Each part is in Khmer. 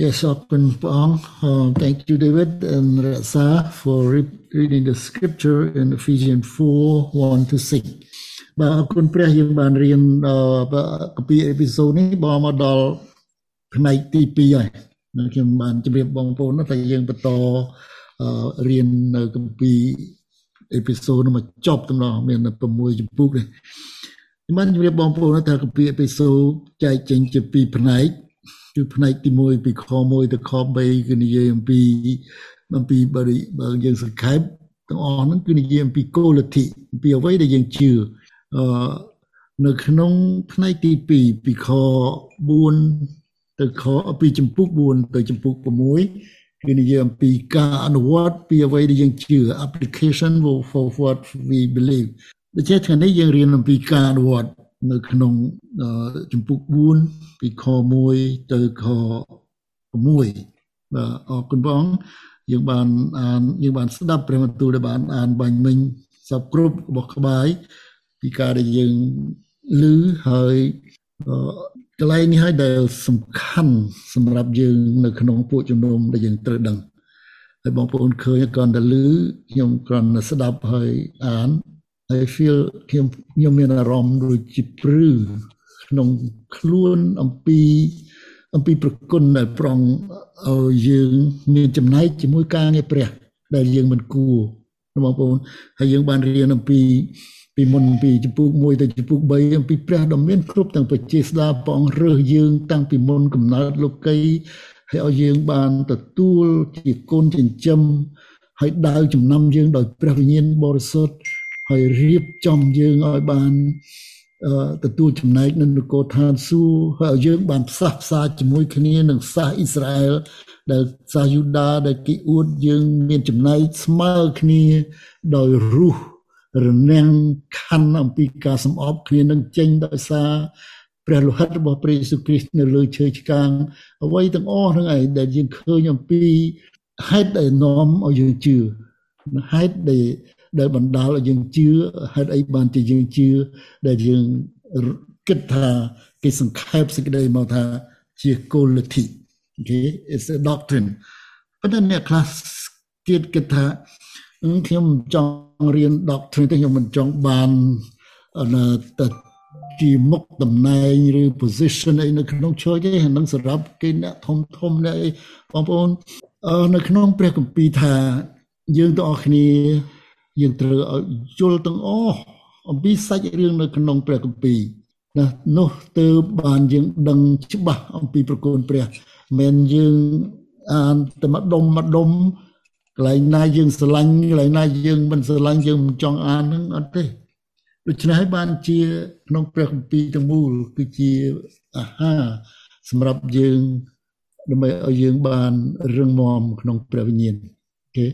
Yes, open Pong. Uh, thank you, David and Rasa, for re reading the scripture in Ephesians 4 1 to 6. បាទអរគុណព្រះយើងបានរៀនកាពីអេពីសូតនេះបងមកដល់ផ្នែកទី2ហើយ ខ្ញុំបានជម្រាបបងប្អូនថាយើងបន្តរៀននៅកាពីអេពីសូតនោះមកចប់ទាំងអស់មាន6ជំពូកនេះខ្ញុំបានជម្រាបបងប្អូនថាកាពីអេពីសូតចែកចេញជាពីរផ្នែកគឺផ្នែកទី1ពីខ1ទៅខ3គឺនិយាយអំពីអំពីបើបើយើងសង្ខេបទាំងអស់ហ្នឹងគឺនិយាយអំពីគោលលទ្ធិអំពីអ្វីដែលយើងជឿអឺនៅក្នុងផ្នែកទី2ពីខ4 ទៅខពីចំពុក4ទៅចំពុក6គឺនិយាយអំពីការអនុវត្តពីអ្វីដែលយើងជឿ application for what we believe ដូច្នេះថ្ងៃនេះយើងរៀនអំពីការអនុវត្តនៅក្នុងចំពុក4ពីខ1ទៅខ6បាទអរគុណបងយើងបានអានយើងបានស្ដាប់ព្រះបន្ទូលដែលបានអានបាញ់មិញសពគ្រប់របស់ក្បាយពីការដែលយើងឮហើយ កន្លែងនេះហើយដែលសំខាន់សម្រាប់យើងនៅក្នុងពួកជំនុំដែលយើងត្រូវដឹងហើយបងប្អូនឃើញគ្រាន់តែឮខ្ញុំគ្រាន់តែស្ដាប់ហើយអានហើយ feel ខ្ញុំខ្ញុំមានអារម្មណ៍ដូចជាព្រឺក្នុងខ្លួនអំពីអំពីប្រគុណដែលប្រងឲ្យយើងមានចំណែកជាមួយការងារព្រះ ដែលយើងមិនគួរបងប្អូនហើយយើងបានរៀនអំពី ពីមុនពីចំពុក1ទៅចំពុក3អំពីព្រះដ៏មានគ្រប់ទាំងបជាស្ដាព្រះអង្គរើសយើងតាំងពីមុនកំណើតលោកីហើយឲ្យយើងបានទទួលជាកូនចិញ្ចឹមហើយដើរចំណាំយើងដោយព្រះវិញ្ញាណបរិសុទ្ធហើយរៀបចំយើងឲ្យបានទទួលចំណែកនៅនគរឋានសួគ៌ហើយយើងបានផ្សះផ្សាជាមួយគ្នានឹងសាសអ៊ីស្រាអែលដែលសាសយូដាដែលគេអួតយើងមានចំណែកស្មើគ្នាដោយរស់ រនាំងខណ្ឌអំពីការសំអប់គ្នានឹងចេញដោយសារព្រះលោហិតរបស់ព្រះយេស៊ូវគ្រីស្ទនៅលើឈើឆ្កាងអ្វីទាំងអស់ហ្នឹងឯងដែលយើងឃើញអំពីហេតុដែលនាំឲ្យយើងជឿហេតុដែលដែលបណ្ដាលឲ្យយើងជឿហេតុអីបានជាយើងជឿដែលយើងគិតថាគេសង្ខេបសេចក្តីមកថាជាគោលលទ្ធិ okay it's a doctrine ប៉ុន្តែអ្នកខ្លះទៀតគិតថា ខ្ញុំចង់រៀន doctrine ទេខ្ញុំមិនចង់បានទៅជាមុខតំណែងឬ position អីនៅក្នុង church ទេហ្នឹងសម្រាប់គេអ្នកធំធំអ្នកអីបងប្អូននៅក្នុងព្រះគម្ពីរថាយើងទាំងអស់គ្នាយើងត្រូវឲ្យយល់ទាំងអស់អំពីសាច់រឿងនៅក្នុងព្រះគម្ពីរណានោះទើបបានយើងដឹងច្បាស់អំពីប្រគល់ព្រះមិនយើងអានតែម្ដុំម្ដុំ កន្លែងណាយើងស្រឡាញ់កន្លែងណាយើងមិនស្រឡាញ់យើងមិនចង់អានហ្នឹងអត់ទេដូច្នេះហើយបានជាក្នុងព្រះគម្ពីរទាំងមូលគឺជាអាហារសម្រាប់យើងដើម្បីឲ្យយើងបានរឹងមាំក្នុងព្រះវិញ្ញាណគេ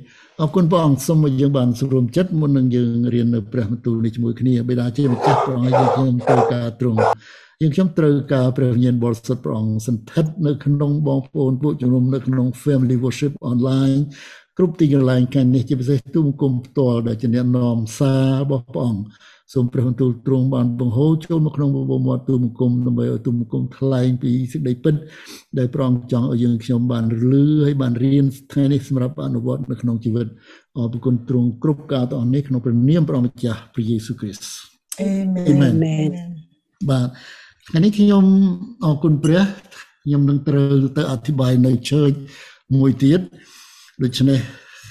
អរគុណព្រះអង្គសូមឲ្យយើងបានស្រួមចិត្តមុននឹងយើងរៀននៅព្រះបន្ទូលនេះជាមួយគ្នាបិតាជាម្ចាស់ព្រះអង្គឲ្យយើងខ្ញុំត្រូវការទ្រង់យើងខ្ញុំត្រូវការព្រះវិញ្ញាណបរិសុទ្ធព្រះអង្គសន្តិដ្ឋនៅក្នុងបងប្អូនពួកជំនុំនៅក្នុង Family Worship Online គ្រប់ទីកន្លែងខាងនេះជាពិសេសទូមគុំផ្ទាល់ដែលជាអ្នកនាំសាររបស់ព្រះអង្គសូមព្រះបន្ទូលទ្រង់បានបង្ហូរចូលមកក្នុងបបមាត់ទូមគុំដើម្បីឲ្យទូមគុំថ្លែងពីសេចក្តីពិតដែលព្រះអង្គចង់ឲ្យយើងខ្ញុំបានលឺហើយបានរៀនថ្ងៃនេះសម្រាប់អនុវត្តនៅក្នុងជីវិតអរគុណទ្រង់គ្រប់ការទាំងអស់នេះក្នុងព្រះនាមព្រះម្ចាស់ព្រះយេស៊ូវគ្រីស្ទអេមែនបាទថ្ងៃនេះខ្ញុំអរគុណព្រះខ្ញុំនឹងត្រូវទៅអធិប្បាយនៅ church មួយទៀត ដូច្នេះ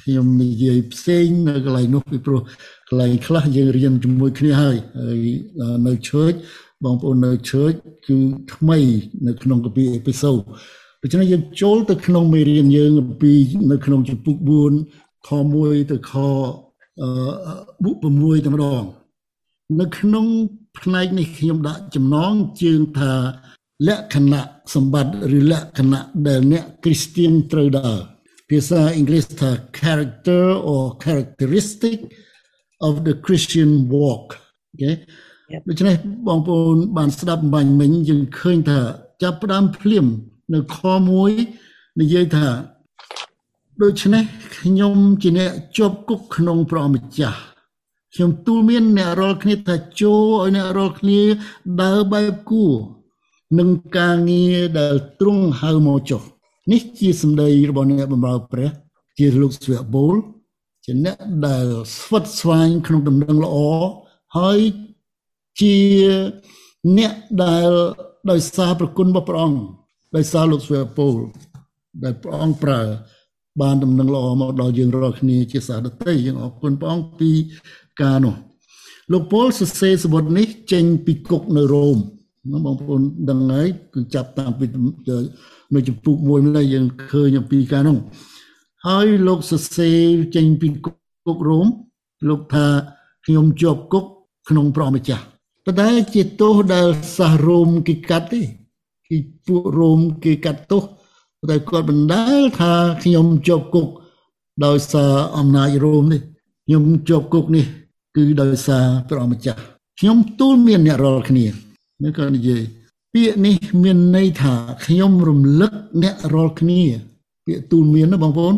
ខ្ញុំនិយាយផ្សេងនៅកន្លែងនោះពីព្រោះកន្លែងខ្លះយើងរៀនជាមួយគ្នាហើយហើយនៅ church បងប្អូននៅ church គឺថ្មីនៅក្នុងកាពីអេពីសូតដូច្នេះយើងចូលទៅក្នុងមេរៀនយើងអំពីនៅក្នុងជំពូក4ខ1ទៅខបុ6តែម្ដងនៅក្នុងផ្នែកនេះខ្ញុំដាក់ចំណងជើងថាលក្ខណៈសម្បត្តិឬលក្ខណៈដែលអ្នកគ្រីស្ទៀនត្រូវដើរ ភាសាអង់គ្លេសថា character or characteristic of the Christian walk អូខេដូច្នេះបងប្អូនបានស្ដាប់បាញ់មិញយើងឃើញថាចាប់ផ្ដើមភ្លាមនៅខ1និយាយថាដូច្នេះខ្ញុំជាអ្នកជាប់គុកក្នុងព្រះម្ចាស់ខ្ញុំទូលមានអ្នករាល់គ្នាថាចូលឲ្យអ្នករាល់គ្នាដើរបែបគួរនឹងការងារដែលទ្រង់ហៅមកចុះ នេះជាសម្ដីរបស់អ្នកបម្រើព្រះ ជាលោកស្វៈបូលជាអ្នកដែលស្វិតស្វាញក្នុងដំណឹងល្អហើយជាអ្នកដែលដោយសារប្រគុណរបស់ព្រះអង្គដោយសារលោកស្វេពូលដែលព្រះអង្គប្រើបានដំណឹងល្អមកដល់យើងរាល់គ្នាជាសាសដតីយើងអរគុណព្រះអង្គពីការនោះលោកពូលសរសេរសបុតនេះចេញពីគុកនៅរ៉ូមបងប្អូនដឹងហើយគឺចាប់តាំងពី នៅចំពុកមួយម្លេះយើងឃើញអំពីការនោះហើយលោកសរសេរចេញពីគុករ៉ូមលោកថាខ្ញុំជាប់គុកក្នុងព្រះម្ចាស់ប៉ុន្តែជាទោសដែលសាសរ៉ូមគេកាត់ទេគេពួករ៉ូមគេកាត់ទោសតែគាត់បណ្ដាលថាខ្ញុំជាប់គុកដោយសារអំណាចរ៉ូមនេះខ្ញុំជាប់គុកនេះ គឺដោយសារព្រះម្ចាស់ខ្ញុំទូលមានអ្នករាល់គ្នានេះក៏និយាយ ពាក្យនេះមានន័យថាខ្ញុំរំលឹកអ្នករាល់គ្នា ពាក្យទូលមានណាបងប្អូន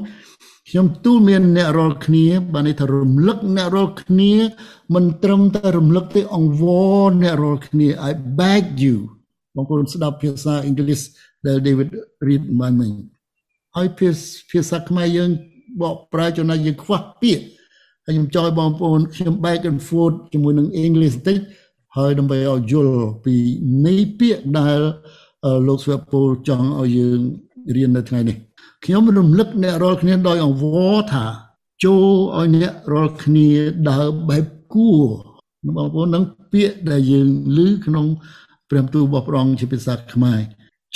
ខ្ញុំទូលមានអ្នករាល់គ្នាបានន័យថារំលឹកអ្នករាល់គ្នា មិនត្រឹមតែរំលឹកទេអង្វរអ្នករាល់គ្នា I beg you បងប្អូនស្ដាប់ភាសាអង់គ្លេសដែល David read បានមិញហើយភាសាខ្មែរយើងបកប្រែចំណុចយើងខ្វះពាក្យហើយខ្ញុំចង់ឲ្យបងប្អូនខ្ញុំ back and forth ជាមួយនឹង English បន្តិច ហើយដើម្បីឲ្យយល់ពីនៃពាក្យដែលលោកស្វេពូលចង់ឲ្យយើងរៀននៅថ្ងៃនេះខ្ញុំរំលឹកអ្នករាល់គ្នាដោយអង្វរថាចូលឲ្យអ្នករាល់គ្នាដើរបែបគួរបងប្អូននឹងពាក្យដែលយើងឮក្នុងព្រះទូលរបស់ព្រះអង្គជាភាសាខ្មែរ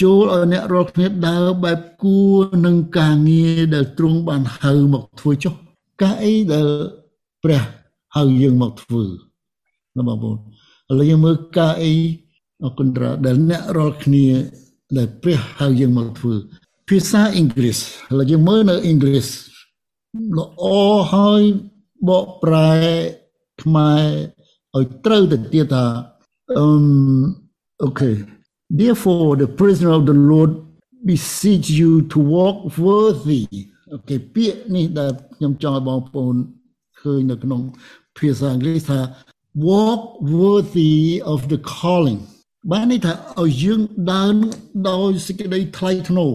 ចូលឲ្យអ្នករាល់គ្នាដើរបែបគួរនឹងការងារដែលទ្រង់បានហៅមកធ្វើចុះការអីដែលព្រះហៅយើងមកធ្វើណាបងប្អូន ឥឡូវយើងមើលការអីអគុណត្រាដែលអ្នករាល់គ្នាដែលព្រះហៅយើងមកធ្វើភាសាអង់គ្លេសឥឡូវយើងមើលនៅអង់គ្លេសល្អហើយបកប្រែខ្មែរឲ្យត្រូវទៅទៀតថាអឺ Okay. Therefore, the prisoner of the Lord beseech you to walk worthy. Okay ពាក្យនេះដែលខ្ញុំចង់ឲ្យបងប្អូនឃើញនៅក្នុងភាសាអង់គ្លេសថា walk worthy of the calling បានន័យថាឲ្យយើងដើរដោយសេចក្តីថ្លៃថ្នូរ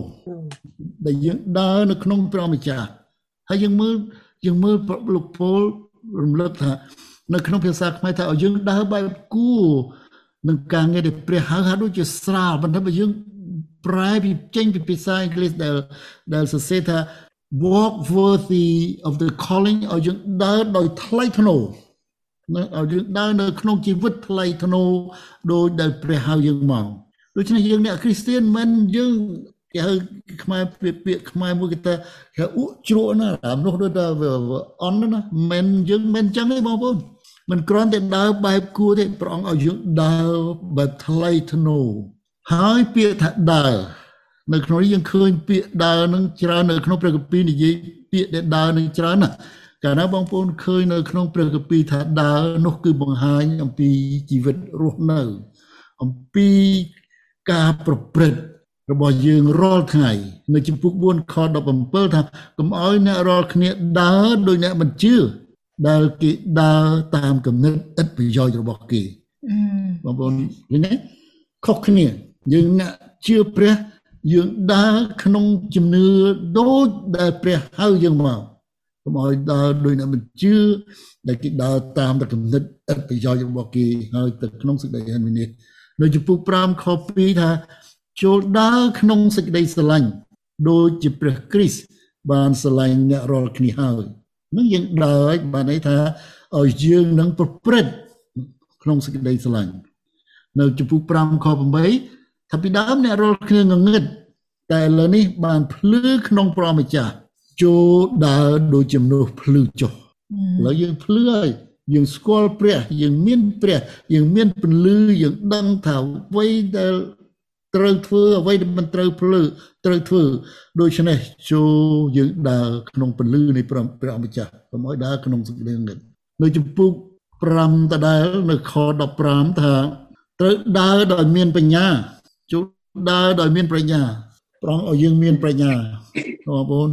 ដែលយើងដើរនៅក្នុងព្រះម្ចាស់ហើយយើងមើលយើងមើលលោកពលរំលឹកថានៅក្នុងភាសាខ្មែរថាឲ្យយើងដើរបែបគួរនឹងការងារដែលព្រះហៅថាដូចជាស្រាលប៉ុន្តែបើយើងប្រែពីចេញពីភាសាអង់គ្លេសដែលដែលសរសេរថា walk worthy of the calling ឲ្យយើងដើរដោយថ្លៃថ្នូរ នៅឲ្យយើងដើរនៅក្នុងជីវិតថ្លៃថ្នូរដោយដែលព្រះហៅយើងមកដូច្នេះយើងអ្នកគ្រីស្ទានមិនយើងគេហៅខ្មែរពាក្យខ្មែរមួយគេថាគេអ៊ូជ្រក់ណាអានោះដូចថាអន់ណាមិនយើងមិនចឹងទេបងប្អូនមិនគ្រាន់តែដើរបែបគួរទេព្រះអង្គឲ្យយើងដើរបែបថ្លៃថ្នូរហើយពាក្យថាដើរនៅក្នុងនេះយើងឃើញពាក្យដើរនឹងច្រើននៅក្នុងព្រះគម្ពីរនិយាយពាក្យដែលដើរនឹងច្រើនណាស់ កាលណាបងប្អូនឃើញនៅក្នុងព្រះគម្ពីរថាដើរនោះគឺបង្ហាញអំពីជីវិតរស់នៅ អំពីការប្រព្រឹត្តរបស់យើងរាល់ថ្ងៃ នៅចំពុក4ខ17ថាកុំឲ្យអ្នករាល់គ្នាដើរដោយអ្នកមិនជឿដែលគេដើរតាមគំនិតឥតប្រយោជន៍របស់គេបងប្អូនឃើញទេខុសគ្នា យើងអ្នកជឿព្រះយើងដើរក្នុងជំនឿដូចដែលព្រះហៅយើងមក កុំឲ្យដើរដោយអ្នកមិនជឿដែលគេដើរតាមតែគំនិតឥតប្រយោជន៍របស់គេហើយទៅក្នុងសេចក្តីហិនវិនិច្ឆ័យនៅចំពុក5ខ2ថាចូលដើរក្នុងសេចក្តីស្រឡាញ់ដូចជាព្រះគ្រីស្ទបានស្រឡាញ់អ្នករាល់គ្នាហើយនឹងយើងដើរបានន័យថាឲ្យយើងនឹងប្រព្រឹត្តក្នុងសេចក្តីស្រឡាញ់នៅចំពុក5ខ8ថាពីដើមអ្នករាល់គ្នាងងឹតតែឥឡូវនេះបានភ្លឺក្នុងព្រះម្ចាស់ ចូលដើរដូចជំនួសភ្លឺចុះឥឡូវយើងភ្លឺហើយយើងស្គាល់ព្រះយើងមានព្រះយើងមានពន្លឺយើងដឹងថាអ្វីដែលត្រូវធ្វើអ្វីដែលមិនត្រូវភ្លឺត្រូវធ្វើដូច្នេះចូលយើងដើរក្នុងពន្លឺនៃព្រះព្រះម្ចាស់កុំឲ្យដើរក្នុងសេចក្តីងឹតនៅចំពុក5ដដែលនៅខ15ថាត្រូវដើរដោយមានបញ្ញាចូលដើរដោយមានប្រាជ្ញាព្រះអង្គឲ្យយើងមានប្រាជ្ញាបងប្អូន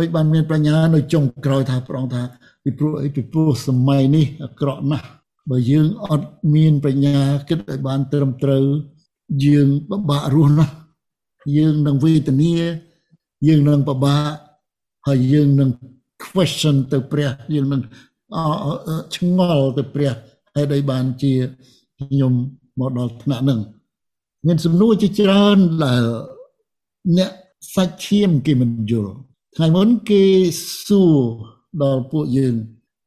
មិនបានមានប្រាជ្ញានៅចុងក្រោយថាព្រះអង្គថាពីព្រោះអីពីព្រោះសម័យនេះអាក្រក់ណាស់បើយើងអត់មានប្រាជ្ញាគិតឲ្យបានត្រឹមត្រូវយើងពិបាករស់ណាស់យើងនឹងវេទនាយើងនឹងពិបាកហើយយើងនឹង question ទៅព្រះយើងនឹងឆ្ងល់ទៅព្រះហើយដែលបានជាខ្ញុំមកដល់ថ្នាក់នឹងមានសំណួរជាច្រើនដែលអ្នកសាច់ឈាមគេមិនយល់ ថ្ងៃមុនគេសួរដល់ពួកយើង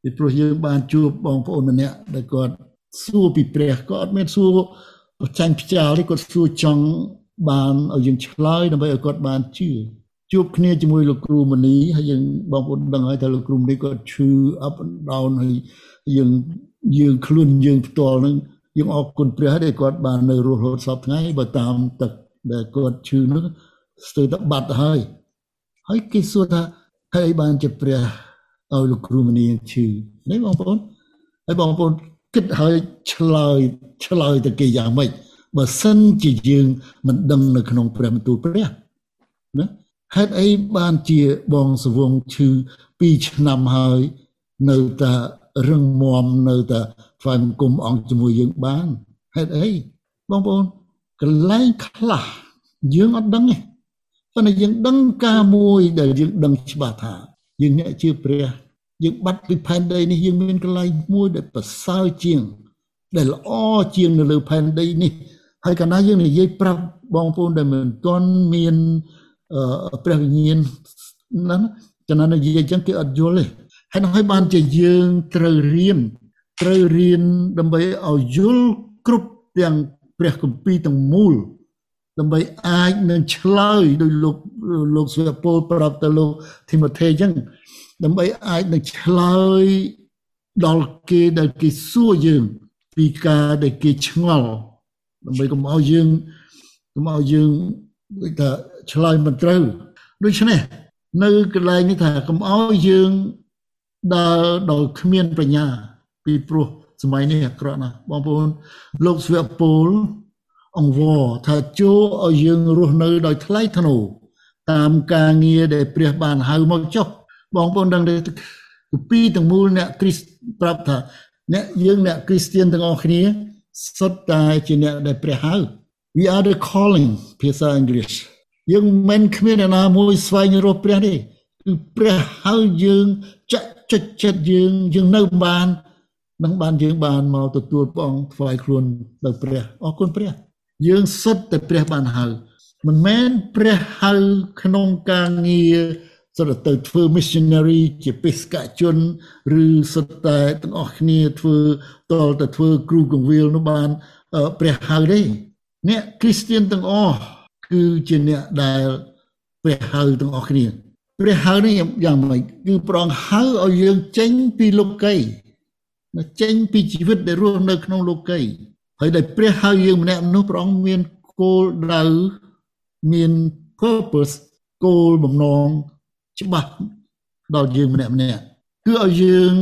ពីព្រោះយើងបានជួបបងប្អូនម្នាក់ដែលគាត់សួរពីព្រះក៏អត់មានសួរចាញ់ផ្ចាលទេគាត់សួរចង់បានឲ្យយើងឆ្លើយដើម្បីឲ្យគាត់បានជឿជួបគ្នាជាមួយលោកគ្រូមនីហើយយើងបងប្អូនដឹងហើយថាលោកគ្រូមនីគាត់ឈឺ up and down ហើយយើងយើងខ្លួនយើងផ្ទាល់នឹងយើងអរគុណព្រះដែលគាត់បាននៅរស់រហូតសពថ្ងៃបើតាមទឹកដែលគាត់ឈឺនោះស្ទើរតែបាត់ហើយ ហើយគេសួរថាហើយបានជាព្រះឲ្យលោកគ្រូមនីឈឺនេះបងប្អូនហើយបងប្អូនគិតហើយឆ្លើយឆ្លើយទៅគេយ៉ាងម៉េចបើសិនជាយើងមិនដឹងនៅក្នុងព្រះបន្ទូលព្រះណាហេតុអីបានជាបងសវងឈឺ2ឆ្នាំហើយនៅតែរឹងមាំនៅតែថ្វាយបង្គំអង្គជាមួយយើងបានហេតុអីបងប្អូនកន្លែងខ្លះយើងអត់ដឹងទេ ប៉ុន្តែយើងដឹងការមួយដែលយើងដឹងច្បាស់ថាយើងអ្នកជាព្រះយើងបាត់ពីផែនដីនេះយើងមានកន្លែងមួយដែលប្រសើរជាង ដែលល្អជាងនៅលើផែនដីនេះហើយកាលណាយើងនិយាយប្រាប់បងប្អូនដែលមិនទាន់មានព្រះវិញ្ញាណណាកាលណានិយាយអញ្ចឹងគេអត់យល់ទេហើយនឹងហើយបានជាយើងត្រូវរៀនត្រូវរៀនដើម្បីឲ្យយល់គ្រប់ទាំងព្រះគម្ពីរទាំងមូល ដើម្បីអាចនឹងឆ្លើយដោយលោកលោកស្វេពលប្រាប់ទៅលោកធីម៉ូថេអញ្ចឹងដើម្បីអាចនឹងឆ្លើយដល់គេដែលគេសួរយើងពីការដែលគេឆ្ងល់ដើម្បីកុំឲ្យយើងកុំឲ្យយើងដូចថាឆ្លើយមិនត្រូវដូច្នេះនៅកន្លែងនេះថាកុំឲ្យយើងដើរដោយគ្មានបញ្ញាពីព្រោះសម័យនេះអាក្រក់ណាស់បងប្អូនលោកស្វៈពល អង្វរថាចូលឲ្យយើងរស់នៅដោយថ្លៃថ្នូរតាមការងារដែលព្រះបានហៅមកចុះបងប្អូនដឹងទេពីទាំងមូលអ្នកគ្រីស្ទប្រាប់ថាអ្នកយើងអ្នកគ្រីស្ទៀនទាំងអស់គ្នាសុទ្ធតែជាអ្នកដែលព្រះហៅ we are the calling ភាសាអង់គ្លេសយើងមិនគ្មានអ្នកណាមួយស្វែងរកព្រះទេគឺព្រះហៅយើងចាក់ចិត្តចិត្តយើងយើងនៅបាននឹងបានយើងបានមកទទួលព្រះអង្គថ្វាយខ្លួនដល់ព្រះអរគុណព្រះ យើងសុទ្ធតែព្រះបានហៅមិនមែនព្រះហៅក្នុងការងារសុទ្ធទៅធ្វើ missionary ជាបេសកជនឬសុទ្ធតែទាំងអស់គ្នាធ្វើតលទៅធ្វើគ្រូកងវិលនោះបានព្រះហៅទេអ្នកគ្រីស្ទៀនទាំងអស់គឺជាអ្នកដែលព្រះហៅទាំងអស់គ្នាព្រះហៅនេះយ៉ាងម៉េចគឺប្រងហៅឲ្យយើងចេញពីលោកីចេញពីជីវិតដែលរស់នៅក្នុងលោកី ហើយដែលព្រះហៅយើងម្នាក់នោះព្រះអង្គមានគោលដៅមាន purpose គោលបំណងច្បាស់ដល់យើងម្នាក់ម្នាក់គឺឲ្យយើង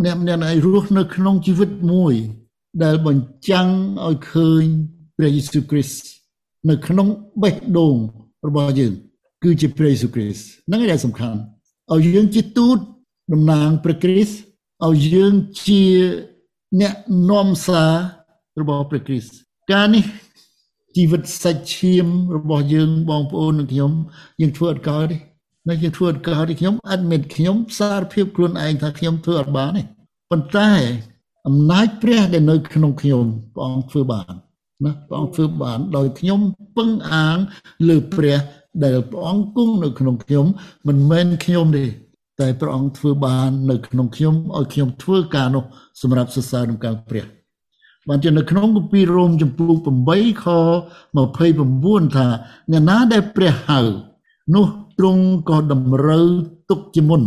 ម្នាក់ម្នាក់ឲ្យរស់នៅក្នុងជីវិតមួយ ដែលបញ្ចាំងឲ្យឃើញព្រះយេស៊ូវគ្រីស្ទនៅក្នុងបេះដូងរបស់យើង គឺជាព្រះយេស៊ូវគ្រីស្ទហ្នឹងឯងដែលសំខាន់ឲ្យយើងជាទូតតំណាងព្រះគ្រីស្ទឲ្យយើងជាអ្នកនាំសារ របស់ព្រះគ្រីស្ទការនេះជីវិតសាច់ឈាមរបស់យើងបងប្អូននិងខ្ញុំយើងធ្វើអត់កើតទេនៅយើងធ្វើអត់កើតទេខ្ញុំអត់មានខ្ញុំសារភាពខ្លួនឯងថាខ្ញុំធ្វើអត់បានទេប៉ុន្តែអំណាចព្រះដែលនៅក្នុងខ្ញុំព្រះអង្គធ្វើបានណាព្រះអង្គធ្វើបានដោយខ្ញុំពឹងអាងលើព្រះដែលព្រះអង្គគង់នៅក្នុងខ្ញុំមិនមែនខ្ញុំទេតែព្រះអង្គធ្វើបាននៅក្នុងខ្ញុំឲ្យខ្ញុំធ្វើការនោះសម្រាប់សរសើរនឹងការព្រះ បានជានៅក្នុងគម្ពីររ៉ូមចំពោះ8ខ29ថាអ្នកណាដែលព្រះហៅនោះទ្រង់ក៏តម្រូវទុកជាមុន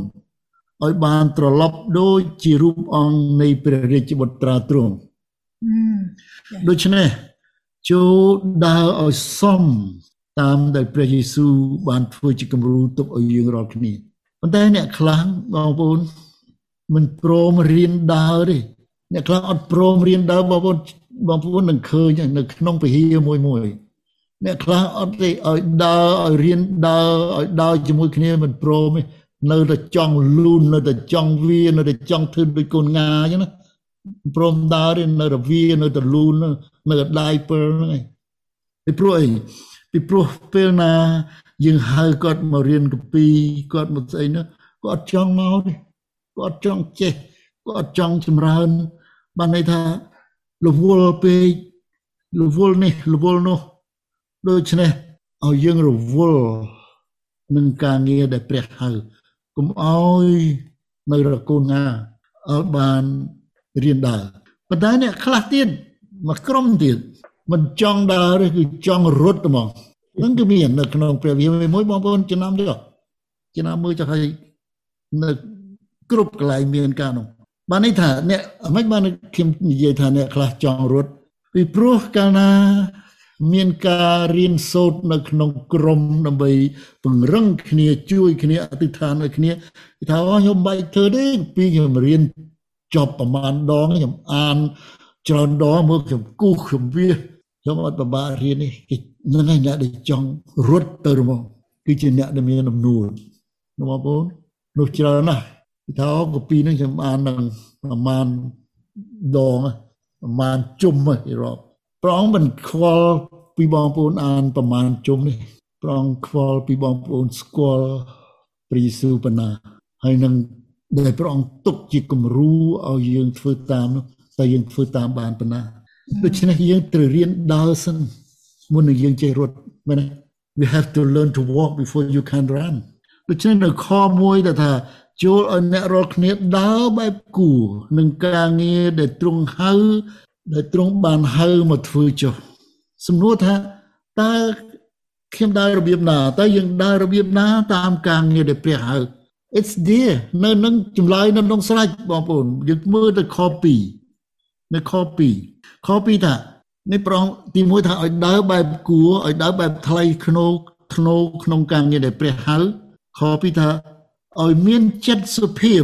ឲ្យបានត្រឡប់ដូចជារូបអង្គនៃព្រះរាជបុត្រាទ្រង់ដូច្នេះចូលដើរឲ្យសមតាមដែលព្រះយេស៊ូវបានធ្វើជាគំរូទុកឲ្យយើងរាល់គ្នាប៉ុន្តែអ្នកខ្លះបងប្អូនមិនព្រមរៀនដើរទេ អ្នកខ្លះអត់ព្រមរៀនដើរបងប្អូនបងប្អូននឹងឃើញនៅក្នុងពហិមួយមួយអ្នកខ្លះអត់ទេឲ្យដើរឲ្យរៀនដើរឲ្យដើរជាមួយគ្នាមិនព្រមទេនៅតែចង់លូននៅតែចង់វានៅតែចង់ធ្វើដូចកូនងាអញ្ចឹងណាព្រមដើរនៅតែវានៅតែលូននៅតែដៃពើហ្នឹងឯងពីព្រោះអីពីព្រោះពេលណាយើងហៅគាត់មករៀនកពីគាត់មកស្អីនោះគាត់ចង់មកទេគាត់ចង់ចេះគាត់ចង់ចម្រើន បានន័យថារវល់ពេករវល់នេះរវល់នោះដូច្នេះឲ្យយើងរវល់នឹងការងារដែលព្រះហៅកុំឲ្យនៅរកូនងាឲ្យបានរៀនដើរប៉ុន្តែអ្នកខ្លះទៀតមកក្រុមទៀតមិនចង់ដើរទេគឺចង់រត់ហ្មងហ្នឹងគឺមាននៅក្នុងព្រះវិហារមួយបងប្អូនចំណាំទេចំណាំមើលចុះឲ្យនៅគ្រប់កន្លែងមានការនោះ បានន័យថាអ្នកមិនបានខ្ញុំនិយាយថាអ្នកខ្លះចង់រត់ពីព្រោះកាលណា មានការរៀនសូត្រនៅ ក្នុងក្រុមដើម្បីពង្រឹងគ្នាជួយ គ្នាអធិដ្ឋានឲ្យគ្នាថាខ្ញុំបាច់ធ្វើទេពីខ្ញុំរៀនចប់ប្រហែលដងខ្ញុំអានច្រើនដងមើលខ្ញុំគូសខ្ញុំវាខ្ញុំអត់ប្របារៀននេះហ្នឹងឯងអ្នកដែលចង់រត់ទៅហ្មងគឺជាអ្នកដែលមានអំនួតបងប្អូននោះច្រើនណាស់ ថាកពីហ្នឹងខ្ញុំអាននឹងប្រហែលដងប្រហែលជុំហ្នឹងរាប់ព្រះអង្គមិនខ្វល់ពីបងប្អូនអានប្រមាណជុំនេះព្រះអង្គខ្វល់ពីបងប្អូនស្គាល់ព្រះយេស៊ូវប៉ុណ្ណាហើយនឹងដែលព្រះអង្គទុកជាគំរូឲ្យយើងធ្វើតាមនោះតែយើងធ្វើតាមបានប៉ុណ្ណាដូច្នេះយើងត្រូវរៀនដើរសិនមុននឹងយើងចេះរត់មែនទេ we have to learn to walk before you can run ដូច្នេះនៅខមួយដែលថា ចូលឲ្យអ្នករាល់គ្នាដើរបែបគួរនឹងការងារដែលទ្រង់ហៅដែលទ្រង់បានហៅមកធ្វើចុះសំណួរថាតើខ្ញុំដើររបៀបណាតើយើងដើររបៀបណាតាមការងារដែលព្រះហៅ it's there នៅនឹងចម្លើយនៅក្នុងស្រេចបងប្អូនយើងមើលទៅខ2នៅខ2ខ2ថានេះប្រងទី1ថាឲ្យដើរបែបគួរឲ្យដើរបែបថ្លៃក្នុងក្នុងក្នុងការងារដែលព្រះហៅខ2ថា ឲ្យមានចិត្តសុភាព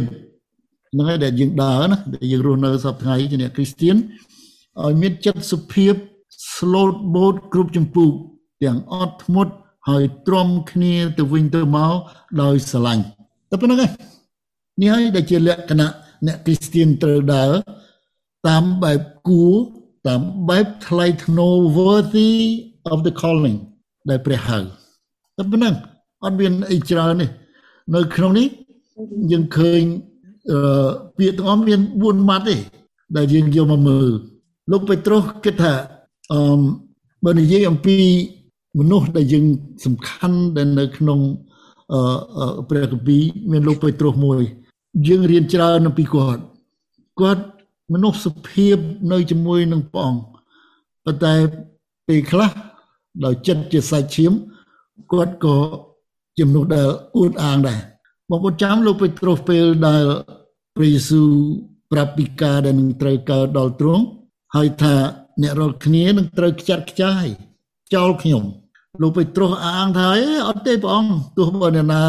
ហ្នឹងហើយដែលយើងដើរណាដែលយើងរស់នៅសប្តាហ៍ថ្ងៃជាអ្នកគ្រីស្ទៀនឲ្យមានចិត្តសុភាព slow boat គ្រប់ចម្ពោះទាំងអត់ធ្មត់ហើយទ្រាំគ្នាទៅវិញទៅមកដោយស្រឡាញ់តែប៉ុណ្្នឹងឯងនេះហើយដែលជាលក្ខណៈអ្នកគ្រីស្ទៀនត្រូវដើរតាមបែបគួរតាមបែបថ្លៃថ្នូរ worthy of the calling ដែលព្រះហៅតែប៉ុណ្្នឹងអត់មានអីច្រើនទេ នៅក្នុងនេះយើងឃើញអឺពាក្យទាំងអស់មាន4ម៉ាត់ទេដែលយើងយកមកមើលលោកពេត្រុសគិតថាអឺបើនិយាយអំពីមនុស្សដែលយើងសំខាន់ដែលនៅក្នុងអឺព្រះគម្ពីរមានលោកពេត្រុសមួយ យើងរៀនច្រើនអំពីគាត់គាត់មនុស្សសុភាពនៅជាមួយនឹងព្រះអង្គប៉ុន្តែពេលខ្លះដោយចិត្តជាសាច់ឈាមគាត់ក៏ ជាមនុស្សដែលអួតអាងដែរបងប្អូនចាំលោកពេត្រុសពេលដែលព្រះយេស៊ូវប្រាប់ពីការដែលនឹងត្រូវកើតដល់ទ្រង់ហើយថាអ្នករាល់គ្នានឹងត្រូវខ្ចាត់ខ្ចាយចោលខ្ញុំលោកពេត្រុសអាងថាអេអត់ទេព្រះអង្គទោះបើអ្នកណា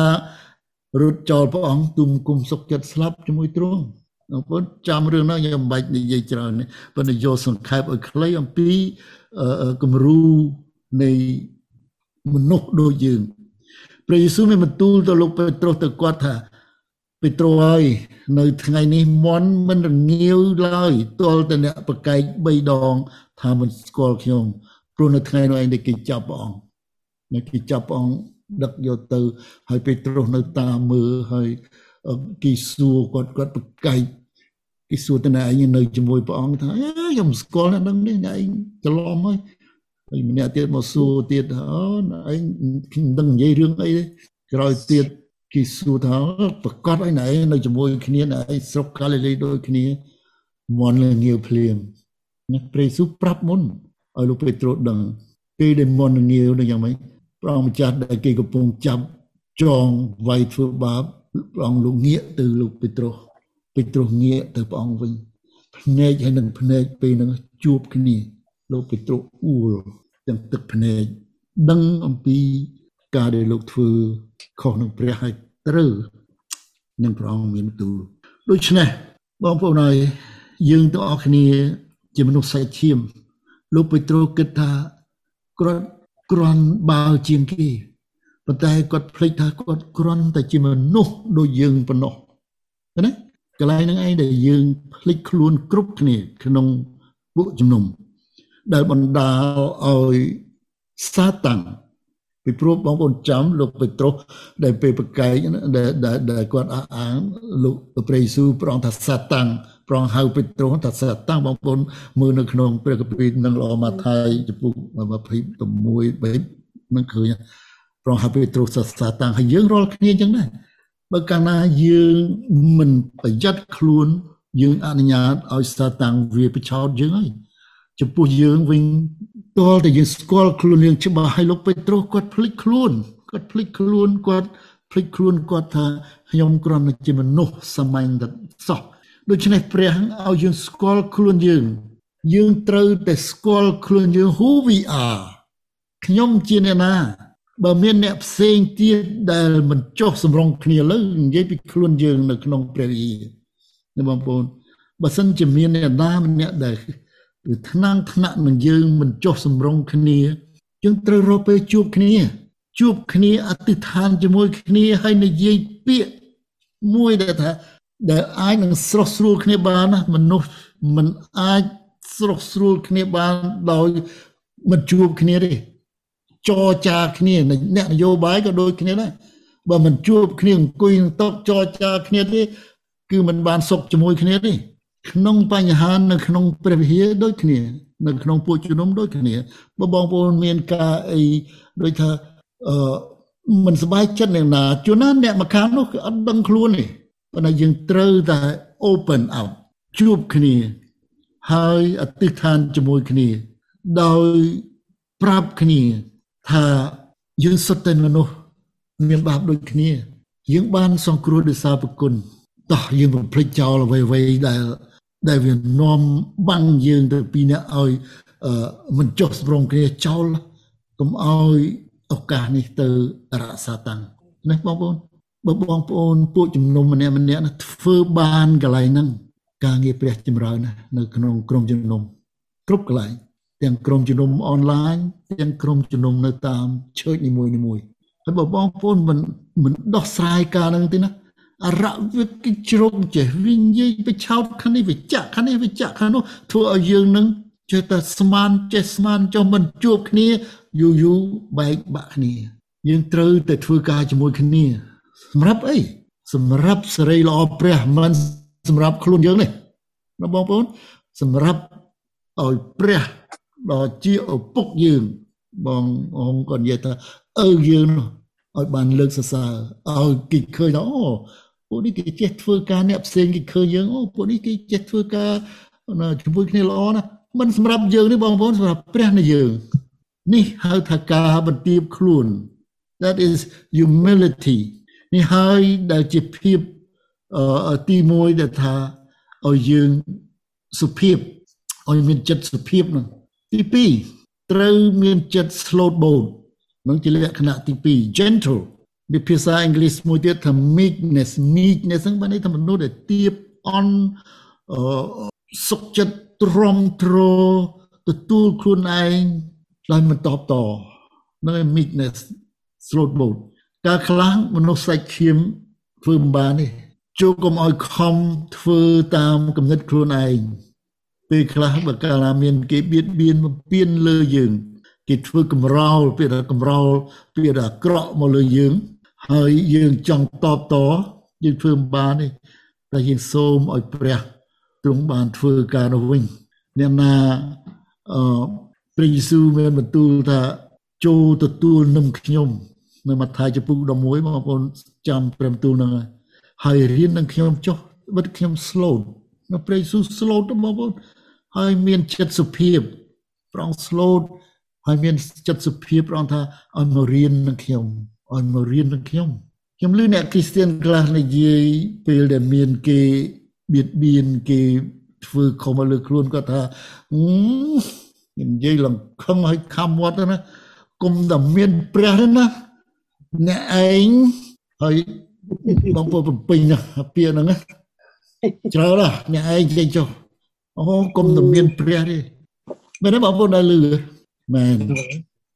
រត់ចោលព្រះអង្គទុំគុំសុខចិត្តស្លាប់ជាមួយទ្រង់បងប្អូនចាំរឿងនោះខ្ញុំមិនបាច់និយាយច្រើនទេប៉ុន្តែយកសង្ខេបឲ្យខ្លីអំពីគំរូនៃមនុស្សដូចយើង ព្រះយេស៊ូវមានបន្ទូលទៅលោកពេត្រុសទៅគាត់ថាពេត្រុសហើយនៅថ្ងៃនេះមន់មិនរងាវឡើយទាល់តែអ្នកប្រកែក3ដង ថាមិនស្គាល់ខ្ញុំព្រោះនៅថ្ងៃនោះឯងដែលគេចាប់ព្រះអង្គនៅគេចាប់ព្រះអង្គដឹកយកទៅ ហើយពេត្រុសនៅតាមមើលហើយគេសួរគាត់គាត់ប្រកែកគេសួរតើឯងនៅជាមួយព្រះអង្គថាខ្ញុំស្គាល់អ្នកនឹងនេះឯងច្រឡំហើយ ហើយម្នាក់ទៀតមកសួរទៀតថាអូឯងខ្ញុំមិនដឹងនិយាយរឿងអីទេក្រោយទៀតគេសួរថាប្រកាសឯណែនៅជាមួយគ្នាណែស្រុកកាលីលីដូចគ្នាមន់លងាវភ្លាមណាព្រះយេស៊ូវប្រាប់មុនឲ្យលោកពេត្រុសដឹងពេលដែលមន់លងាវនឹងយ៉ាងម៉េចព្រះអង្គម្ចាស់ដែលគេកំពុងចាប់ចងវាយធ្វើបាបព្រះអង្គលោកងាកទៅលោកពេត្រុសពេត្រុសងាកទៅព្រះអង្គវិញភ្នែកហើយនឹងភ្នែកពេលនឹងជួបគ្នាលោកពេត្រុសអួល ទាំងទឹកភ្នែកដឹងអំពីការដែលលោកធ្វើខុសនឹងព្រះហើយត្រូវនឹងព្រះអង្គមានទូលដូច្នេះបងប្អូនហើយយើងទាំងអស់គ្នា ជាមនុស្សសាច់ឈាមលោកពេត្រុសគិតថាគ្រាន់គ្រាន់បើជាងគេប៉ុន្តែគាត់ភ្លេចថាគាត់គ្រាន់តែជាមនុស្សដូចយើងប៉ុណ្ណោះណាកន្លែងហ្នឹងឯងដែលយើងភ្លេចខ្លួនគ្រប់គ្នាក្នុងពួកជំនុំ ដែលបណ្ដាលឲ្យសាតាំងពីព្រោះបងប្អូនចាំលោកពេត្រុសដែលពេលប្រកែកដែលដែលគាត់អះអាងលោកព្រះយេស៊ូវប្រងថាសាតាំងប្រងហៅពេត្រុសថាសាតាំងបងប្អូនមើលនៅក្នុងព្រះគម្ពីរនឹងល្អម៉ាថាយចំពុក26 3នឹងឃើញប្រងហៅពេត្រុសថាសាតាំងហើយយើងរាល់គ្នាអញ្ចឹងដែរបើកាលណាយើងមិនប្រយ័ត្នខ្លួនយើងអនុញ្ញាតឲ្យសាតាំងវាបិឆោតយើងហើយ ចំពោះយើងវិញតលតែយើងស្គាល់ខ្លួនយើងច្បាស់ឲ្យលោកពេត្រុសគាត់ភ្លេចខ្លួនគាត់ភ្លេចខ្លួនគាត់ភ្លេចខ្លួនគាត់ថាខ្ញុំគ្រាន់តែជាមនុស្សសាមញ្ញតែសោះដូច្នេះព្រះឲ្យយើងស្គាល់ខ្លួនយើង យើងត្រូវតែស្គាល់ខ្លួនយើង who we are ខ្ញុំជាអ្នកណាបើមានអ្នកផ្សេងទៀតដែលមិនចុះសម្រងគ្នាលើនិយាយពីខ្លួនយើងនៅក្នុងព្រះវិហារបងប្អូនបើសិនជាមានអ្នកណាម្នាក់ដែល គឺថ្នាំងថ្នាក់នឹងយើងមិនចុះសម្រងគ្នាយើងត្រូវរកពេលជួបគ្នា ជួបគ្នាអធិដ្ឋានជាមួយគ្នាហើយនិយាយពាក្យមួយដែលថាដែលអាចនឹងស្រស់ស្រួលគ្នាបានណាមនុស្សមិនអាចស្រស់ស្រួលគ្នាបានដោយមិនជួបគ្នាទេចរចាគ្នាអ្នកនយោបាយក៏ដូចគ្នាដែរបើមិនជួបគ្នាអង្គុយនឹងតុចរចាគ្នាទេគឺមិនបានសុខជាមួយគ្នាទេ ក្នុងបញ្ហានៅក្នុងព្រះវិហារដូចគ្នានៅក្នុងពួកជំនុំដូចគ្នាបើបងប្អូនមានការអីដូចថាអឺមិនសบายចិត្តនឹងណាជួនណាអ្នកមកខាងនោះគឺអត់ដឹងខ្លួនទេប៉ុន្តែយើងត្រូវតែ open out ជួបគ្នាហើយអធិដ្ឋានជាមួយគ្នាដោយប្រាប់គ្នាថាយើងសុទ្ធតែមនុស្សមានបាបដូចគ្នាយើងបានសង្គ្រោះដោយសារប្រគុណតោះយើងបំភ្លេចចោលអ្វីៗដែល ដែលវានាំបាំងយើងទៅពីអ្នកឲ្យមិនចុះសម្រងគ្នាចោលកុំឲ្យឱកាសនេះទៅរក្សាតាំងណាបងប្អូនបើបងប្អូនពួកជំនុំម្នាក់ម្នាក់ធ្វើបានកន្លែងហ្នឹងការងារព្រះចម្រើននៅក្នុងក្រុមជំនុំគ្រប់កន្លែងទាំងក្រុមជំនុំអនឡាញទាំងក្រុមជំនុំនៅតាមឆើចនីមួយៗហើយបើបងប្អូនមិនមិនដោះស្រាយការហ្នឹងទេណា អរៈវាគេជ្រុងចេះវិញនិយាយបិឆោតខាងនេះវាចាក់ខាងនេះវាចាក់ខាងនោះធ្វើឲ្យយើងនឹងចេះតែស្មានចេះស្មានចុះមិនជួបគ្នាយូរយូរបែកបាក់គ្នា យើងត្រូវតែធ្វើការជាមួយគ្នា សម្រាប់អីសម្រាប់សេរីល្អព្រះមិនសម្រាប់ខ្លួនយើងនេះណាបងប្អូនសម្រាប់ឲ្យព្រះដ៏ជាឪពុកយើងបងអង្គក៏និយាយថាឪយើងនោះឲ្យបានលើកសរសើរឲ្យគេឃើញថាអូ ពួកនេះគេចេះធ្វើការអ្នកផ្សេងគេឃើញយើងអូពួកនេះគេចេះធ្វើការជាមួយគ្នាល្អណាស់មិនសម្រាប់យើងនេះបងប្អូនសម្រាប់ព្រះនៃយើងនេះហៅថាការបន្ទាបខ្លួន that is humility នេះហើយដែលជាភាពទី1ដែលថាឲ្យយើងសុភាពឲ្យមានចិត្តសុភាពនោះទី2ត្រូវមានចិត្ត slow boat នឹងជាលក្ខណៈទី2 gentle វាភាសាអង់គ្លេសមួយទៀតថា meekness meekness ហ្នឹងបានន័យថាមនុស្សដែលទៀបអន់អឺសុខចិត្តទ្រាំទ្រទទួលខ្លួនឯងដោយមិនតបតហ្នឹងឯង meekness slow boat ការខ្លះមនុស្សសាច់ឈាមធ្វើមិនបានទេចូលកុំឲ្យខំធ្វើតាមគំនិតខ្លួនឯងពេលខ្លះបើកាលណាមានគេបៀតបៀនបំពេញលើយើង គេធ្វើកំរោលពាក្យថាកំរោលពាក្យថាអាក្រក់មកលើយើង ហើយយើងចង់តបតយើងធ្វើមិនបានទេតែយើងសូមឲ្យព្រះទ្រង់បានធ្វើការនោះវិញអ្នកណាអឺព្រះយេស៊ូវមានបន្ទូលថាចូលទទួលនឹងខ្ញុំនៅម៉ាថាយចំពុក11បងប្អូនចាំព្រះបន្ទូលហ្នឹងហើយរៀននឹងខ្ញុំចុះបិទខ្ញុំ slow នៅព្រះយេស៊ូវ slow ទៅបងប្អូនហើយមានចិត្តសុភាពប្រង slow ហើយមានចិត្តសុភាពប្រងថាឲ្យមករៀននឹងខ្ញុំ ឲ្យមករៀននឹងខ្ញុំខ្ញុំឮអ្នកគ្រីស្ទានខ្លះនិយាយពេលដែលមានគេបៀតបៀនគេធ្វើខំមកលើខ្លួនគាត់ថានិយាយលង្ខឹងឲ្យខំវត្តណាគុំតែមានព្រះណាអ្នកឯងហើយបងប្អូនបំពេញណាពាក្យហ្នឹងច្រើនណាស់អ្នកឯងចេញចុះអូគុំតែមានព្រះទេមែនទេបងប្អូនដែលលឺមែន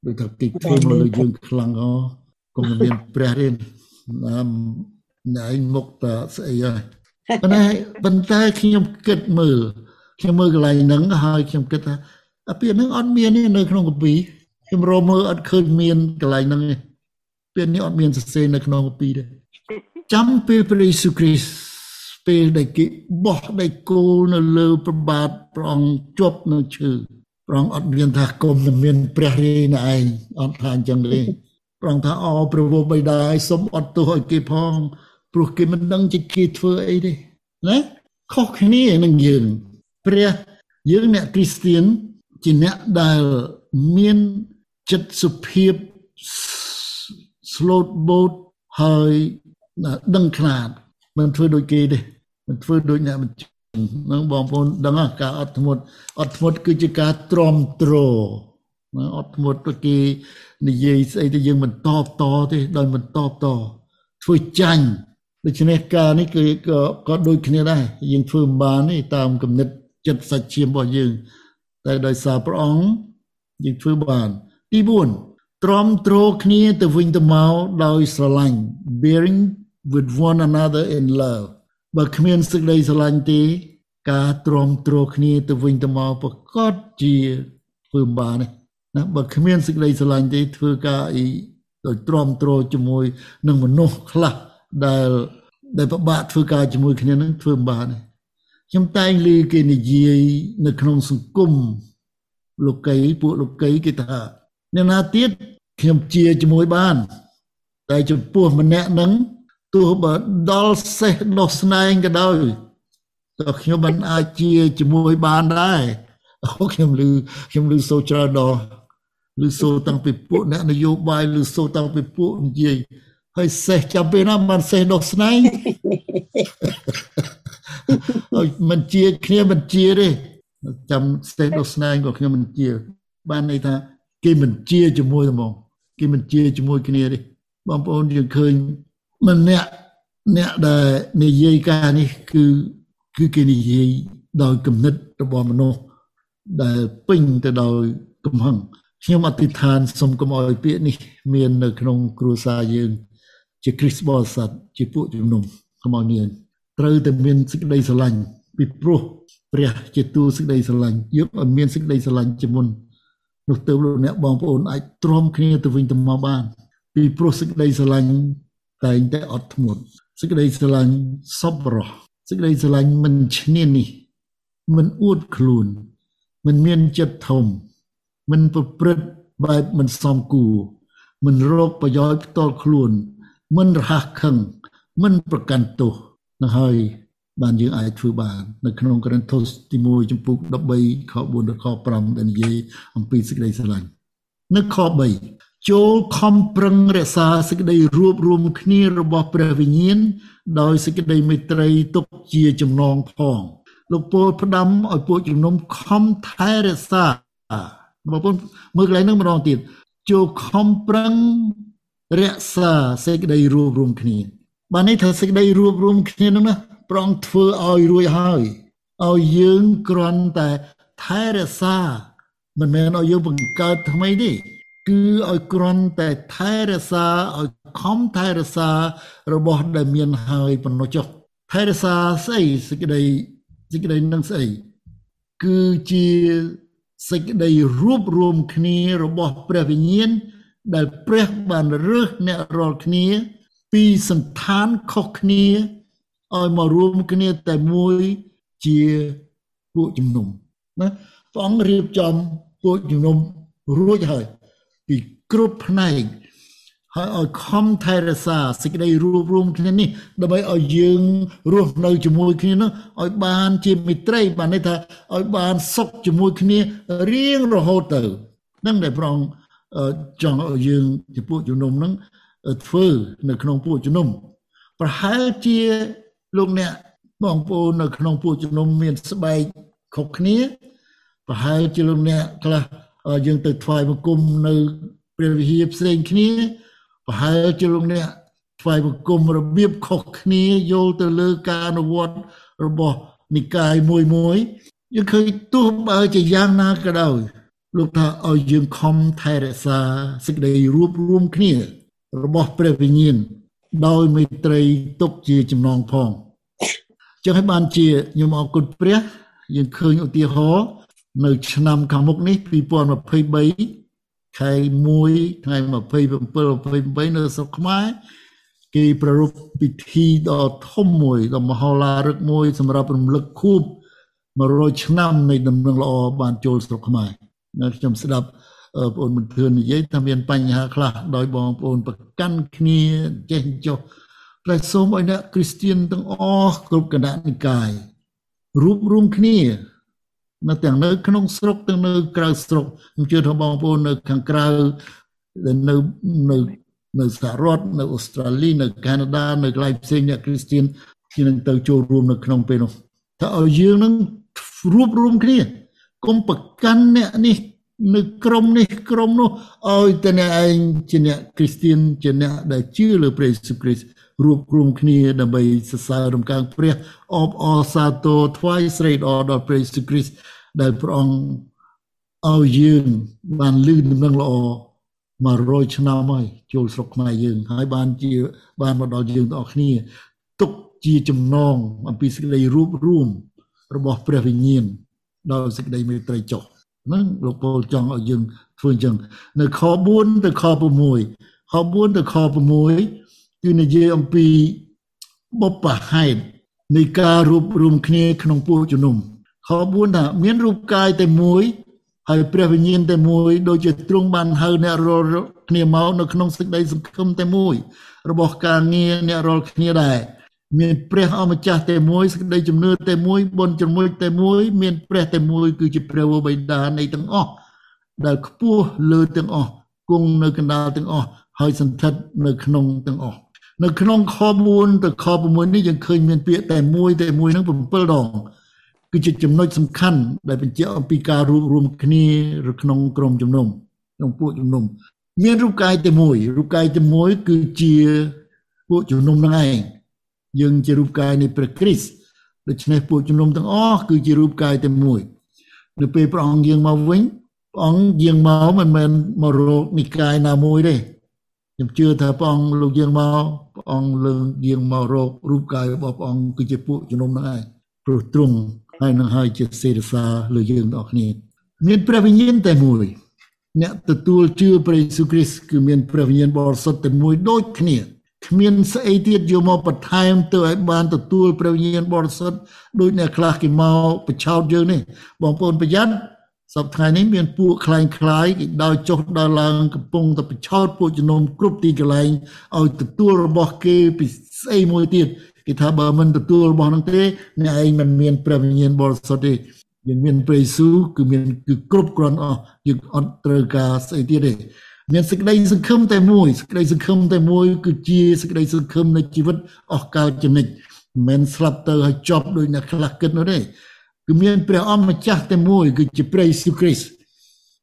ដូចថាគេធ្វើមកលើយើងខ្លាំងអូ កុំមានព្រះរៀនណាមណៃមុខតស្អីហើយប៉ុន្តែប៉ុន្តែខ្ញុំគិតមើលខ្ញុំមើលកន្លែងហ្នឹងហើយខ្ញុំគិតថាអាពាក្យហ្នឹងអត់មានទេនៅក្នុងកាពីខ្ញុំរកមើលអត់ឃើញមានកន្លែងហ្នឹងទេពាក្យនេះអត់មានសរសេរនៅក្នុងកាពីទេចាំពេលព្រះយេស៊ូវគ្រីស្ទពេលដែលគេបោះដៃគោលនៅលើប្របាទព្រះអង្គជាប់នៅឈើព្រះអង្គអត់មានថាគុំតែមានព្រះរាយណឯងអត់ថាអញ្ចឹងទេ ព្រះអង្គថាអព្រះវរបិតាឲ្យសុំអត់ទោសឲ្យគេផងព្រោះគេមិនដឹងជាគេធ្វើអីទេណាខុសគ្នានឹងយើងព្រះយើងអ្នកគ្រីស្ទៀនជាអ្នកដែលមានចិត្តសុភាព slot boat ហើយដឹងខ្នាតមិនធ្វើដូចគេទេមិនធ្វើដូចអ្នកបញ្ជានឹងបងប្អូនដឹងការអត់ធ្មត់អត់ធ្មត់គឺជាការទ្រាំទ្រណាអត់ធ្មត់គេ និយាយស្អីទៅយើងមិនតបតទេដោយមិនតបតធ្វើចាញ់ដូច្នេះការនេះគឺក៏ក៏ដូចគ្នាដែរយើងធ្វើមិនបានទេតាមគំនិតចិត្តសាច់ឈាមរបស់យើង តែដោយសារព្រះអង្គយើងធ្វើបាន ទី4ទ្រាំទ្រគ្នាទៅវិញទៅមកដោយស្រឡាញ់ bearing with one another in love បើគ្មានសេចក្តីស្រឡាញ់ទេ ការទ្រាំទ្រគ្នាទៅវិញទៅមកប្រកបជាធ្វើមិនបានទេ ណាបើគ្មានសេចក្តីស្រឡាញ់ទេធ្វើការអីដោយទ្រាំទ្រជាមួយនឹងមនុស្សខ្លះដែលដែលពិបាកធ្វើការជាមួយគ្នានឹងធ្វើមិនបានទេខ្ញុំតែងឮគេនិយាយនៅក្នុងសង្គមលោកីពួកលោកីគេថាអ្នកណាទៀតខ្ញុំជាជាមួយបាន តែចំពោះម្នាក់នឹងទោះបើដល់សេះដោះស្នែងក៏ដោយតែខ្ញុំមិនអាចជាជាមួយបានដែរអូខ្ញុំឮខ្ញុំឮសូច្រើនដល់ ឮសូតាំងពីពួកអ្នកនយោបាយឮសូតាំងពីពួកនិយាយហើយសេះចាំពេលណាបានសេះដោះស្នែងហើយមិនជាគ្នាមិនជាទេចាំសេះដោះស្នែងក៏ខ្ញុំមិនជា បានន័យថា គេមិនជាជាមួយហ្មងគេមិនជាជាមួយគ្នាទេបងប្អូនយើងឃើញម្នាក់អ្នកដែលនិយាយការនេះគឺគឺគេនិយាយដោយគំនិតរបស់មនុស្សដែលពេញទៅដោយកំហឹង ខ្ញុំអធិដ្ឋានសូមកុំឲ្យពាក្យនេះមាននៅក្នុងគ្រួសារយើង ជាគ្រីស្ទបរិស័ទជាពួកជំនុំកុំឲ្យមានត្រូវតែមានសេចក្តីស្រឡាញ់ពីព្រោះព្រះជាទូសេចក្តីស្រឡាញ់យើងឲ្យមានសេចក្តីស្រឡាញ់ជាមុននោះទៅលោកអ្នកបងប្អូនអាចទ្រាំគ្នាទៅវិញទៅមកបាន ពីព្រោះសេចក្តីស្រឡាញ់តែងតែអត់ធ្មត់សេចក្តីស្រឡាញ់សប្បុរសសេចក្តីស្រឡាញ់មិនឈ្នានីសមិនអួតខ្លួន មិនមានចិត្តធំ មិនប្រព្រឹត្តបែបមិនសមគួរមិនរកប្រយោជន៍ផ្ទាល់ខ្លួន មិនរហ័សខឹង មិនប្រកាន់ទោសនោះហើយបានយើងអាចធ្វើបាននៅក្នុងករិនថូសទី1ចំពុក13ខ4ដល់ខ5ដែលនិយាយអំពីសេចក្តីស្រឡាញ់នៅខ3ចូលខំប្រឹងរក្សាសេចក្តីរួបរวมគ្នារបស់ព្រះវិញ្ញាណដោយសេចក្តីមេត្រីទុកជាចំណងផងលោកពោលផ្ដាំឲ្យពួកជំនុំខំថែរក្សា បងប្អូនមើលកន្លែងហ្នឹងម្ដងទៀតចូលខំប្រឹងរក្សាសេចក្តីរួបរวมគ្នាបាននេះថាសេចក្តីរួបរวมគ្នាហ្នឹងណាប្រងធ្វើឲ្យរួចហើយឲ្យយើងគ្រាន់តែថែរក្សាមិនមែនឲ្យយើងបង្កើតថ្មីទេគឺឲ្យគ្រាន់តែថែរក្សាឲ្យខំថែរក្សារបស់ដែលមានហើយប៉ុណ្ណោះចុះថែរក្សាស្អីសេចក្តីសេចក្តីនឹងស្អីគឺជា សេចក្តីរួបរวมគ្នារបស់ព្រះវិញ្ញាណដែលព្រះបានរើសអ្នករាល់គ្នា ពីសន្តានខុសគ្នាឲ្យមករួមគ្នាតែមួយជាពួកជំនុំណាព្រះអង្គរៀបចំពួកជំនុំរួចហើយពីគ្រប់ផ្នែក ហើយឲ្យខំថែរក្សាសេចក្តីរួបរวมគ្នានេះដើម្បីឲ្យយើងរស់នៅជាមួយគ្នានោះឲ្យបានជាមិត្តរីបានន័យថាឲ្យបានសុខជាមួយគ្នារៀងរហូតទៅនឹងដែលប្រងចង់ឲ្យយើងជាពួកជំនុំនឹងធ្វើនៅក្នុងពួកជំនុំប្រហែលជាលោកអ្នកបងប្អូននៅក្នុងពួកជំនុំមានស្បែកខុសគ្នាប្រហែលជាលោកអ្នកខ្លះយើងទៅថ្វាយបង្គំនៅព្រះវិហារផ្សេងគ្នា ប្រហែលជាលោកអ្នកថ្វាយបង្គំរបៀបខុសគ្នាយល់ទៅលើការអនុវត្តរបស់និកាយមួយមួយយើងឃើញទោះបើជាយ៉ាងណាក៏ដោយលោកថាឲ្យយើងខំថែរក្សាសេចក្តីរួបរวมគ្នា របស់ព្រះវិញ្ញាណដោយមេត្រីទុកជាចំណងផងចឹងហើយបានជាខ្ញុំអរគុណព្រះ យើងឃើញឧទាហរណ៍នៅ ឆ្នាំខាងមុខនេះ2023 ខែ1ថ្ងៃ27 28នៅស្រុកខ្មែរគេប្រារព្ធពិធីដ៏ធំមួយដ៏មហោឡារឹកមួយ សម្រាប់រំលឹកខួប100ឆ្នាំនៃដំណឹងល្អបានចូលស្រុកខ្មែរនៅខ្ញុំស្ដាប់បងប្អូនមិនធឿននិយាយថាមានបញ្ហាខ្លះដោយបងប្អូនប្រកាន់គ្នាចេះចុះតែសូមឲ្យអ្នកគ្រីស្ទៀនទាំងអស់គ្រប់គណៈនិកាយរួបរวมគ្នា នៅទាំងនៅក្នុងស្រុកទាំងនៅក្រៅស្រុកខ្ញុំជឿថាបងប្អូននៅខាងក្រៅនៅនៅនៅសហរដ្ឋនៅអូស្ត្រាលីនៅកាណាដានៅកន្លែងផ្សេងអ្នកគ្រីស្ទៀនជានឹងទៅចូលរួមនៅក្នុងពេលនោះថាឲ្យយើងនឹងរួបរวมគ្នាកុំប្រកាន់អ្នកនេះនៅក្រុមនេះក្រុមនោះឲ្យតែអ្នកឯងជាអ្នកគ្រីស្ទៀនជាអ្នកដែលជឿលើព្រះយេស៊ូវគ្រីស្ទរួបរวมគ្នាដើម្បីសរសើររំកាងព្រះអបអរសាទរថ្វាយស្រីល្អដល់ព្រះយេស៊ូវគ្រីស្ទ ដែលព្រះអង្គឲ្យយើងបានលឺដំណឹងល្អ100ឆ្នាំហើយចូលស្រុកខ្មែរយើងហើយបានជាបានមកដល់យើងទាំងអស់គ្នា ទុកជាចំណងអំពីសេចក្តីរួបរមរបស់ព្រះវិញ្ញាណដល់សេចក្តីមេត្រីចុះហ្នឹងលោកពលចង់ឲ្យយើងធ្វើអញ្ចឹងនៅខ4ទៅខ6ខ4ទៅខ6គឺនិយាយអំពីបបហេតុនៃការរួបរមគ្នាក្នុងពួកជំនុំ ខ4ថាមានរូបកាយតែមួយហើយព្រះវិញ្ញាណតែមួយដូចជាទ្រង់បានហៅអ្នករាល់គ្នាមកនៅក្នុងសេចក្តីសង្ឃឹមតែមួយ របស់ការងារអ្នករាល់គ្នាដែរមានព្រះអម្ចាស់តែមួយសេចក្តីជំនឿតែមួយបុណ្យជាមួយតែមួយមានព្រះតែមួយគឺជាព្រះវរបិតានៃទាំងអស់ដែលខ្ពស់លើទាំងអស់គង់នៅកណ្ដាលទាំងអស់ហើយសន្ធិដ្ឋនៅក្នុងទាំងអស់នៅក្នុងខ4ទៅខ6នេះយើងឃើញមានពាក្យតែមួយតែមួយនឹង7ដង គឺជាចំណុចសំខាន់ដែលបញ្ជាក់អំពីការរួបរวมគ្នានៅក្នុងក្រុមជំនុំក្នុងពួកជំនុំមានរូបកាយតែមួយរូបកាយតែមួយគឺជាពួកជំនុំនឹងឯងយើងជារូបកាយនៃព្រះគ្រីស្ទដូច្នេះពួកជំនុំទាំងអស់គឺជារូបកាយតែមួយនៅពេលព្រះអង្គយាងមកវិញព្រះអង្គយាងមកមិនមែនមករកនិកាយណាមួយទេខ្ញុំជឿថាព្រះអង្គលោកយាងមកព្រះអង្គលើកយាងមករករូបកាយរបស់ព្រះអង្គគឺជាពួកជំនុំហ្នឹងឯងព្រោះទ្រង់ ហើយនឹងហើយជាសេរសាលើយើងបងប្អូនមានព្រះវិញ្ញាណតែមួយ អ្នកទទួលជឿព្រះយេស៊ូវគ្រីស្ទគឺមានព្រះវិញ្ញាណបរិសុទ្ធតែមួយដូចគ្នាគ្មានស្អីទៀតយកមកបន្ថែមទៅឲ្យបានទទួលព្រះវិញ្ញាណបរិសុទ្ធដូចអ្នកខ្លះគេមកបញ្ឆោតយើងនេះបងប្អូនប្រយ័ត្នសប្តាហ៍នេះមានពួកខ្លែងខ្លាយគេដោយចុះដល់ឡើងកំពុងតែបញ្ឆោតពួកជំនុំគ្រប់ទីកន្លែងឲ្យទទួលរបស់គេពីស្អីមួយទៀត គេថាបើមិនទទួលរបស់នឹងទេអ្នកឯងមិនមានព្រះវិញ្ញាណបរិសុទ្ធទេយើងមានព្រះយេស៊ូវគឺមានគឺគ្រប់គ្រាន់អស់យើងអត់ត្រូវការស្អីទៀតទេមានសេចក្តីសង្ឃឹមតែមួយសេចក្តីសង្ឃឹមតែមួយគឺជាសេចក្តីសង្ឃឹមនៃជីវិតអស់កលចនិចមិនស្លាប់ទៅហើយចប់ដោយអ្នកខ្លះគិតនោះទេគឺមានព្រះអម្ចាស់តែមួយគឺជាព្រះយេស៊ូវគ្រីស្ទ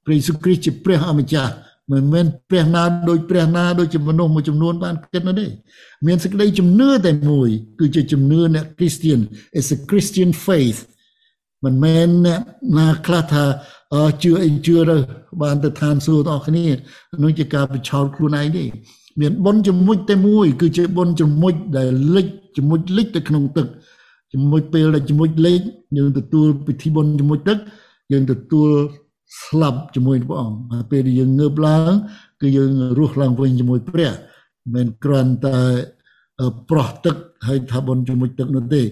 ព្រះយេស៊ូវគ្រីស្ទជាព្រះអម្ចាស់ មិនមែនព្រះណាដូចព្រះណាដូចជាមនុស្សមួយចំនួនបានគិតនោះទេមានសេចក្តីជំនឿតែមួយ គឺជាជំនឿអ្នក Christian is a Christian faith មិនមែនអ្នកណាខ្លះថាជឿអីជឿទៅបានទៅឋានសួគ៌ដល់គ្នានោះជាការបញ្ឆោតខ្លួនឯងទេមានបុណ្យជំមុចតែមួយ គឺជាបុណ្យជំមុចដែលលិចជំមុចលិចទៅក្នុងទឹកជំមុចពេលដែលជំមុចលិចយើងទទួលពិធីបុណ្យជំមុចទឹកយើងទទួល ស្លាប់ជាមួយព្រះអង្គហើយពេលដែលយើងងើបឡើង គឺយើងរស់ឡើងវិញជាមួយព្រះមិនគ្រាន់តែប្រោះទឹកហើយថាបុណ្យជាមួយទឹកនោះទេ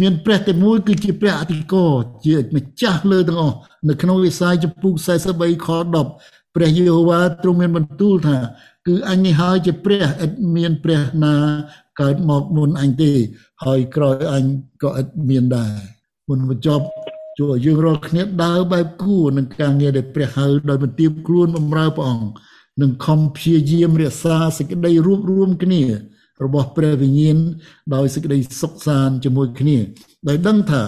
មានព្រះតែមួយគឺជាព្រះអធិការជាម្ចាស់លើទាំងអស់នៅក្នុងវិសាយចំពុក43ខ10ព្រះយេហូវ៉ាទ្រង់មានបន្ទូលថា គឺអញនេះហើយជាព្រះឥតមានព្រះណាកើតមកមុនអញទេ ហើយក្រោយអញក៏ឥតមានដែរមុនបញ្ចប់ ជួយឲ្យយើងរាល់គ្នាដើរបែបគូនឹងការងារដែលព្រះហៅដោយបន្ទាបខ្លួនបម្រើព្រះអង្គនឹងខំព្យាយាមរក្សាសេចក្តីរួបរួមគ្នា របស់ព្រះវិញ្ញាណដោយសេចក្តីសុខសាន្តជាមួយគ្នាដោយដឹងថា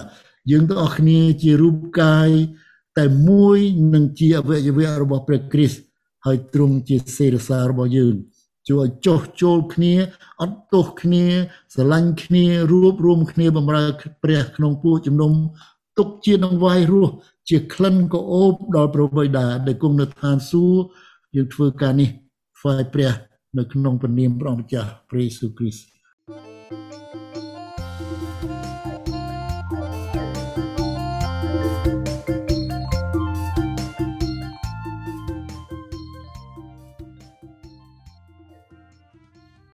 យើងទាំងអស់គ្នាជារូបកាយតែមួយនឹងជាអវយវៈរបស់ព្រះគ្រីស្ទហើយទ្រង់ជាសេរសារបស់យើងជួយចោះចូលគ្នាអត់ទោសគ្នាស្រឡាញ់គ្នារួបរวมគ្នាបម្រើព្រះក្នុងពួកជំនុំ ទុកជានឹងវាយរស់ជាក្លិនក៏អូបដល់ព្រះបិតាដែលគង់នៅឋានសួគ៌យើងធ្វើការនេះថ្វាយព្រះ នៅក្នុងព្រះនាមព្រះអង្គម្ចាស់ព្រះយេស៊ូវគ្រីស្ទ